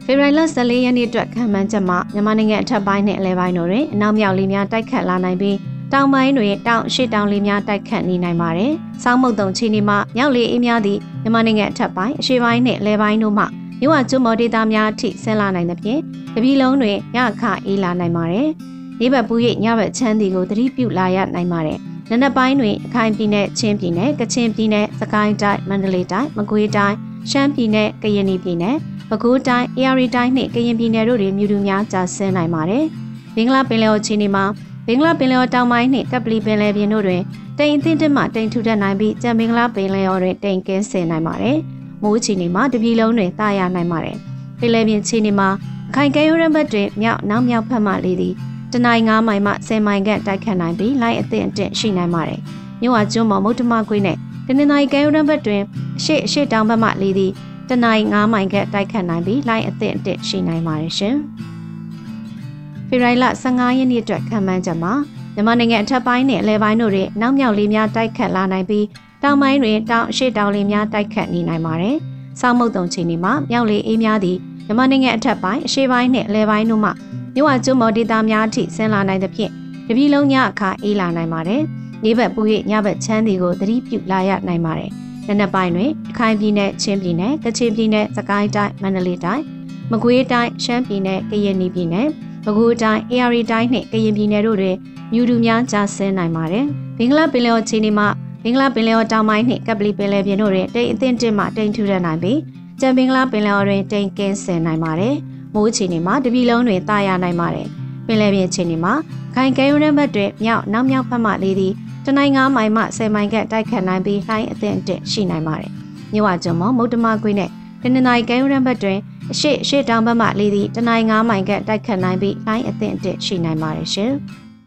ဖေဖော်ဝါရီလ14ရက်နေ့အတွက်ခံမှန်းချက်မှာမြန်မာနိုင်ငံအထက်ပိုင်းနဲ့အလဲပိုင်းတို့တွင်အနောက်မြောက်လေများတိုက်ခတ်လာနိုင်ပြီးတောင်ပိုင်းတွင်တောင်ရှေ့တောင်လေများတိုက်ခတ်နေနိုင်ပါတယ်။စောင်းမုတ်တုံချီနေမှမြောက်လေအေးများသည့်မြန်မာနိုင်ငံအထက်ပိုင်းအရှေ့ပိုင်းနှင့်အလဲပိုင်းတို့မှမြို့ဝကျွန်းမော်ဒေတာများအထိဆင်းလာနိုင်သဖြင့်တပြည်လုံးတွင်ညခအေးလာနိုင်ပါတယ်။နေ့ဘက်ပူရိညဘက်ချမ်းတီကိုသတိပြုလာရနိုင်ပါတယ်။နနက်ပိုင်းတွင်အခိုင်ပြည်နယ်ချင်းပြည်နယ်ကချင်ပြည်နယ်စကိုင်းတိုင်းမန္တလေးတိုင်းမကွေးတိုင်း ရှမ်းပြည်နယ်ကရင်ပြည်နယ်ပဲခူးတိုင်းအေရီတိုင်းနှင့်ကရင်ပြည်နယ်တို့တွင်မြူတူများကျဆင်းနိုင်ပါတယ်။ဘင်္ဂလားပင်လယ်အော်ချီနေမှာဘင်္ဂလားပင်လယ်တောင်ပိုင်းနှင့်ကပလီပင်လယ်ပြင်တို့တွင်တိမ်အသင့်တက်မှတိမ်ထူထပ်နိုင်ပြီးကြံဘင်္ဂလားပင်လယ်အော်တွင်တိမ်ကင်းဆင်နိုင်ပါတယ်။မိုးချီနေမှာတပြည်လုံးတွင်တာယာနိုင်ပါတယ်။ပင်လယ်ပြင်ချီနေမှာအခိုင်ကဲရိုးရဘတ်တွင်မြောက်နောက်မြောက်ဖက်မှလေးသည်တနိုင်း9မိုင်မှ10မိုင်ခန့်တိုက်ခတ်နိုင်ပြီးလိုင်းအသင့်အင့်ရှိနိုင်ပါတယ်။မြို့ဝကျွန်းပေါ်မုတ်တမကွေးနဲ့ တနင်္သာရီကဲရိုးရဘတ်တွင်အရှိအရှိတောင်ဘက်မှလေးသည်တနိုင်း9မိုင်ခန့်တိုက်ခတ်နိုင်ပြီးလိုင်းအသင့်အင့်ရှိနိုင်ပါတယ်ရှင်။ဖေရိုင်လ15ရက်နေ့အတွက်ခံမှန်းချက်မှာမြန်မာနိုင်ငံအထက်ပိုင်းနဲ့အလဲပိုင်းတို့တွင်နောက်မြောက်လေးများတိုက်ခတ်လာနိုင်ပြီးတောင်ပိုင်းတွင်တောင်အရှိတောင်လေးများတိုက်ခတ်နေနိုင်ပါတယ်။ဆောင်းမုတ်တုံချိန်ဒီမှာမြောက်လေးအေးများသည်မြန်မာနိုင်ငံအထက်ပိုင်းအရှေ့ပိုင်းနဲ့အလဲပိုင်းတို့မှမြို့ဝကျွန်းမော်ဒေတာများအထိဆင်းလာနိုင်သဖြင့်တပြည်လုံးညအခါအေးလာနိုင်ပါတယ်။ နေ့ဘက်ပူ၍ညဘက်ချမ်းသည်ကိုသတိပြုလာရနိုင်ပါတယ်။နနက်ပိုင်းတွင်ခိုင်ပြည်နယ်ချင်းပြည်နယ်ကချင်ပြည်နယ်စကိုင်းတိုင်းမန္တလေးတိုင်းမကွေးတိုင်းရှမ်းပြည်နယ်ကရင်ပြည်နယ်ပဲခူးတိုင်း AR တိုင်းနှင့်ကရင်ပြည်နယ်တို့တွင်မြူတူများကျဆင်းနိုင်ပါတယ်။ဘင်္ဂလားပင်လယ်ချီနီမှဘင်္ဂလားပင်လယ်တောင်ပိုင်းနှင့်ကပလီပင်လယ်ပြင်တို့တွင်တိမ်အသင့်တစ်မှတိမ်ထူထပ်နိုင်ပြီးကြံဘင်္ဂလားပင်လယ်တွင်တိမ်ကင်းဆင်နိုင်ပါတယ်။မိုးချီနီမှတပြည်လုံးတွင်တာယာနိုင်ပါတယ်။ ပင်လယ်ပြင်ချီနီမှခိုင်ကဲရုံးဘက်တွင်မြောက်နောက်မြောက်ဘက်မှလေးသည်တနိုင်း9မိုင်မှ10မိုင်ခန့်တိုက်ခတ်နိုင်ပြီးလှိုင်းအသင့်အင့်ရှိနိုင်ပါတယ်။မြဝကျွန်းမမုတ်တမကွေးနဲ့တနင်္သာရီကဲရုံးဘက်တွင်အရှိအရှိတောင်ဘက်မှလေးသည်တနိုင်း9မိုင်ခန့်တိုက်ခတ်နိုင်ပြီးလှိုင်းအသင့်အင့်ရှိနိုင်ပါတယ်ရှင်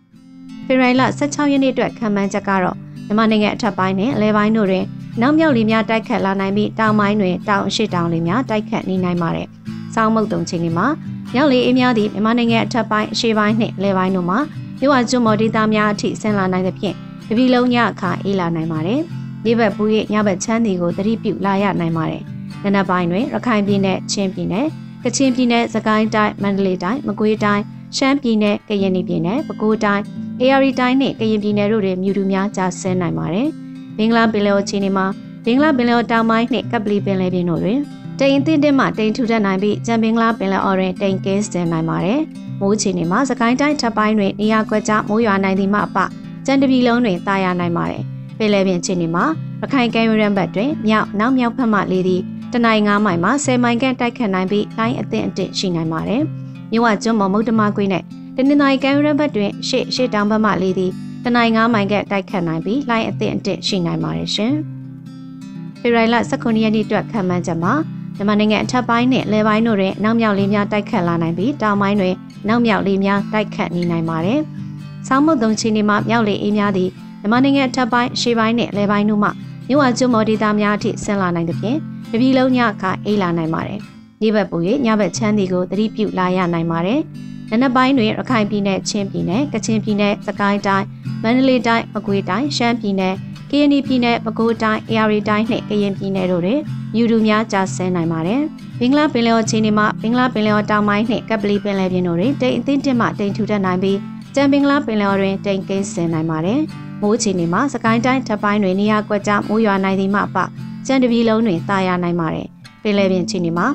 ။ဖေရိုင်လ16ရက်နေ့အတွက်ခံမှန်းချက်ကတော့မြန်မာနိုင်ငံအထက်ပိုင်းနဲ့အလဲပိုင်းတို့တွင်နောက်မြောက်လေများတိုက်ခတ်လာနိုင်ပြီးတောင်ပိုင်းတွင်တောင်အရှိတောင်လေများတိုက်ခတ်နေနိုင်ပါတယ်။စောင်းမုတ်တုံချိန်တွေမှာ မြောက်လေအေးများသည့်မြန်မာနိုင်ငံအထက်ပိုင်းအရှေ့ပိုင်းနှင့်အလဲပိုင်းတို့မှာမြို့ဝကျွန်းမော်ဒေသများအထိဆင်းလာနိုင်သဖြင့်တပြည်လုံးညအခါအေးလာနိုင်ပါတယ်။ဒီဘက်ပူးရဲ့ညဘက်ချမ်းတီကိုသတိပြုလာရနိုင်ပါတယ်။နနက်ပိုင်းတွင်ရခိုင်ပြည်နယ်ချင်းပြည်နယ်ကချင်ပြည်နယ်စကိုင်းတိုင်းမန္တလေးတိုင်းမကွေးတိုင်းရှမ်းပြည်နယ်ကရင်ပြည်နယ်ပဲခူးတိုင်းအေရီတိုင်းနှင့်ကရင်ပြည်နယ်တို့တွင်မြူတူများကျဆင်းနိုင်ပါတယ်။ဘင်္ဂလားပင်လယ်အခြေအနေမှာဘင်္ဂလားပင်လယ်တောင်ပိုင်းနှင့်ကပလီပင်လယ်ပြင်တို့တွင် တိမ်တင်းတင်းမှတိမ်ထူထပ်နိုင်ပြီးကြံဘင်္ဂလားပင်လယ်အော်တွင်တိမ်ကင်းစင်နိုင်ပါတယ်။မိုးအခြေအနေမှာစကိုင်းတိုင်းထပ်ပိုင်းတွင်နေရာကွက်ကြားမိုးရွာနိုင်သည်မှအပကြံတပြီလုံးတွင်တာယာနိုင်ပါတယ်။ပင်လယ်ပြင်အခြေအနေမှာရခိုင်ကမ်းရိုးတန်းဘက်တွင်မြောက်နောက်မြောက်ဖက်မှလေသည့်တနင်္ဂနွေမိုင်မှ10မိုင်ခန့်တိုက်ခတ်နိုင်ပြီးလိုင်းအသင့်အတင့်ရှိနိုင်ပါတယ်။မြဝကျွန်းမော်မုတ်တမကွေးနဲ့တနင်္လာရီကမ်းရိုးတန်းဘက်တွင်ရှေ့ရှေ့တောင်ဘက်မှလေသည့်တနင်္ဂနွေမိုင်ခန့်တိုက်ခတ်နိုင်ပြီးလိုင်းအသင့်အတင့်ရှိနိုင်ပါတယ်ရှင်။ဖေရိုင်လ19ရက်နေ့အတွက်ခံမှန်းချက်မှာ မြန်မာနိုင်ငံအထက်ပိုင်းနဲ့လယ်ပိုင်းတို့တွင်နောက်မြောက်လေးများတိုက်ခတ်လာနိုင်ပြီးတောင်ပိုင်းတွင်နောက်မြောက်လေးများတိုက်ခတ်နေနိုင်ပါတယ်။ဆောင်းမုတ်သုံးချီနေမှမြောက်လေအေးများသည်မြန်မာနိုင်ငံအထက်ပိုင်းရှေ့ပိုင်းနဲ့လယ်ပိုင်းတို့မှမြို့ဝကျွန်းမော်ဒေတာများအထိဆင်းလာနိုင်သဖြင့်တပြည်လုံးညအခါအေးလာနိုင်ပါတယ်။ဒီဘက်ပူ၍ညဘက်ချမ်းသည်ကိုသတိပြုလာရနိုင်ပါတယ်။နနက်ပိုင်းတွင်ရခိုင်ပြည်နယ်ချင်းပြည်နယ်ကချင်ပြည်နယ်စကိုင်းတိုင်းမန္တလေးတိုင်းမကွေးတိုင်းရှမ်းပြည်နယ် ကရင်ပြည်နယ်ပဲခူးတိုင်းအေရီတိုင်းနှင့်ကရင်ပြည်နယ်တို့တွင်မြူတူများကျဆင်းနိုင်ပါတယ်။ဘင်္ဂလားပင်လယ်အခြေအနေမှာဘင်္ဂလားပင်လယ်တောင်ပိုင်းနှင့်ကပလီပင်လယ်ပြင်တို့တွင်တိမ်အသင်းတင်မှတိမ်ထူထပ်နိုင်ပြီးကြံဘင်္ဂလားပင်လယ်တွင်တိမ်ကင်းဆင်းနိုင်ပါတယ်။မိုးအခြေအနေမှာစကိုင်းတိုင်းထပ်ပိုင်းတွင်နေရာကွက်ကြားမိုးရွာနိုင်သည်မှအပကြံတပြည်လုံးတွင်တာယာနိုင်ပါတယ်။ပင်လယ်ပြင်အခြေအနေမှာ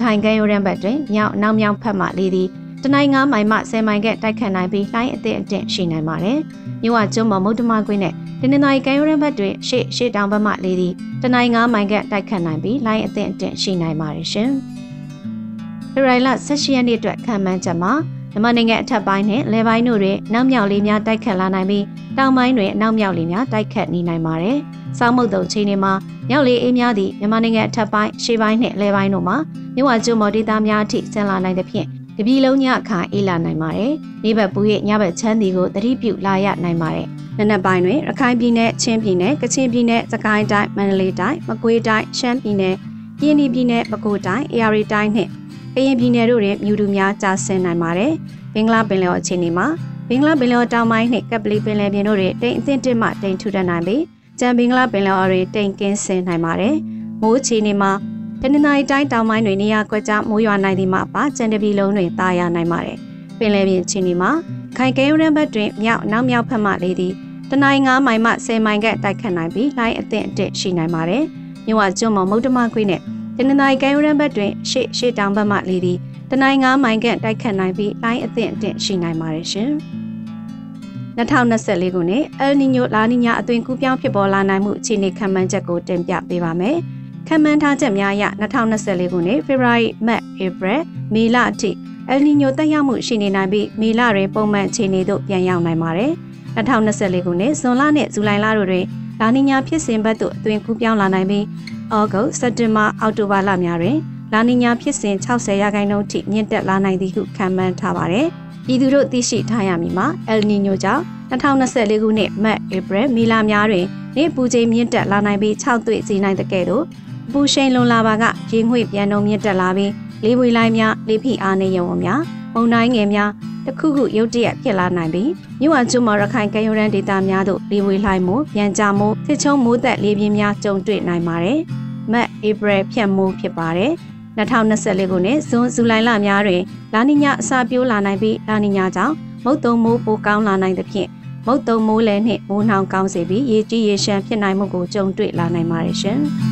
ခိုင်ကမ်းရိုးရမ်းဘက်တွင်မြောက်နောက်မြောက်ဖက်မှလေသည်တနိုင်း9မိုင်မှ10မိုင်ကတိုက်ခတ်နိုင်ပြီးလှိုင်းအသင့်အတင့်ရှိနိုင်ပါတယ်။မြို့ဝကျွန်းပေါ်မုတ်တမကွင်းနဲ့ တနင်္လာရီကမ်းရိုးတန်းဘက်တွင်ရှေ့ရှေ့တောင်ဘက်မှလေသည်တနိုင်း9မိုင်ကတိုက်ခတ်နိုင်ပြီးလှိုင်းအသင့်အတင့်ရှိနိုင်ပါတယ်ရှင်။ဖေရိုင်လ18ရက်နေ့အတွက်ခံမှန်းချက်မှာမြန်မာနိုင်ငံအထက်ပိုင်းနဲ့လယ်ပိုင်းတို့တွင်နောက်မြောက်လေးများတိုက်ခတ်လာနိုင်ပြီးတောင်ပိုင်းတွင်အနောက်မြောက်လေးများတိုက်ခတ်နေနိုင်ပါတယ်။စောင်းမုတ်တုံချိန်တွေမှာမြောက်လေးအေးများသည့်မြန်မာနိုင်ငံအထက်ပိုင်းရှေ့ပိုင်းနှင့်လယ်ပိုင်းတို့မှာမြဝကျွန်းမော်ဒေတာများအထိဆင်းလာနိုင်သဖြင့်တပြည်လုံးညအခါအေးလာနိုင်ပါတယ်။နေ့ဘက်ပူရဲ့ညဘက်ချမ်းဒီကိုသတိပြုလာရနိုင်ပါတယ်။ နနက်ပိုင်းတွင်ရခိုင်ပြည်နယ်ချင်းပြည်နယ်ကချင်ပြည်နယ်စကိုင်းတိုင်းမန္တလေးတိုင်းမကွေးတိုင်းရှမ်းပြည်နယ်ကရင်ပြည်နယ်ပဲခူးတိုင်းအေရီတိုင်းနှင့်ကရင်ပြည်နယ်တို့တွင်မြူတူများကျဆင်းနိုင်ပါတယ်။ဘင်္ဂလားပင်လယ်အခြေအနေမှာဘင်္ဂလားပင်လယ်တောင်ပိုင်းနှင့်ကပလီပင်လယ်ပြင်တို့တွင်တိမ်အသင့်တစ်မှတိမ်ထူထပ်နိုင်ပြီးကြံဘင်္ဂလားပင်လယ်အော်တွင်တိမ်ကင်းဆင်းနိုင်ပါတယ်။မိုးအခြေအနေမှာတနင်္လာရီတိုင်းတောင်ပိုင်းတွင်နေရာကွက်ကြားမိုးရွာနိုင်သည်မှပါကြံတပီလုံးတွင်တာယာနိုင်ပါတယ်။ပင်လယ်ပြင်ချင်းဒီမှာခိုင်ကဲရန်ဘက်တွင်မြောက်နောက်မြောက်ဖက်မှလေးသည် တနိုင်း9မိုင်မှ10မိုင်ကတိုက်ခတ်နိုင်ပြီးလိုင်းအသင့်အတက်ရှိနိုင်ပါတယ်။မြဝကျွန်းမမုတ်တမခွေးနဲ့တနင်္လာရီကဲရန်ဘက်တွင်ရှေ့ရှေ့တောင်ဘက်မှလေးသည်တနိုင်း9မိုင်ကတိုက်ခတ်နိုင်ပြီးလိုင်းအသင့်အတက်ရှိနိုင်ပါတယ်ရှင်။2024ခုနှစ်အယ်နီညိုလာနီညာအသွင်ကူးပြောင်းဖြစ်ပေါ်လာနိုင်မှုအခြေအနေခံမှန်းချက်ကိုတင်ပြပေးပါမယ်။ခံမှန်းထားချက်များအရ2024ခုနှစ်ဖေဖော်ဝါရီ၊မတ်၊ဧပြီ၊မေလအထိအယ်နီညိုတက်ရောက်မှုရှိနေနိုင်ပြီးမေလတွင်ပုံမှန်အခြေအနေသို့ပြန်ရောက်နိုင်ပါတယ်။ 2024ခုနှစ်ဇွန်လနဲ့ဇူလိုင်လတို့တွင်လာနီညာဖြစ်စဉ်ဘက်သို့အသွင်ကူးပြောင်းလာနိုင်ပြီးဩဂုတ်၊စက်တင်ဘာ၊အောက်တိုဘာလများတွင်လာနီညာဖြစ်စဉ်60ရာခိုင်နှုန်းထိမြင့်တက်လာနိုင်သည်ဟုခန့်မှန်းထားပါတယ်။ပြည်သူတို့သိရှိထားရမည်မှာအယ်နီညိုကြောင့်2024ခုနှစ်မတ်၊ဧပြီ၊မေလများတွင်နေပူချိန်မြင့်တက်လာနိုင်ပြီး6တွေ့စီနိုင်တဲ့ကဲ့သို့ပူရှိန်လွန်လာပါကရေငွေ့ပြန်နှုံမြင့်တက်လာပြီးလေးပွေလိုင်းများလေးဖိအားနေရုံများမုန်တိုင်းငယ်များ တခုခုရုတ်တရက်ဖြစ်လာနိုင်ပြီးမြို့အကျွန်းမရခိုင်ကမ်းရိုးတန်းဒေသများသို့လေးပွေလိုင်းမှုပြန်ကြမှုစစ်ချုံမိုးသက်လေးပြင်းများကြုံတွေ့နိုင်ပါတယ်။မတ်ဧပြီဖြတ်မှုဖြစ်ပါတယ်။2024ခုနှစ်ဇွန်ဇူလိုင်လများတွင်လာနီညာအစာပြိုးလာနိုင်ပြီးလာနီညာကြောင့်မုတ်တုံမိုးပိုကောင်းလာနိုင်သဖြင့်မုတ်တုံမိုးလည်းနှင့်မိုးနှောင်ကောင်းစေပြီးရေကြီးရေရှမ်းဖြစ်နိုင်မှုကိုကြုံတွေ့လာနိုင်ပါတယ်ရှင်။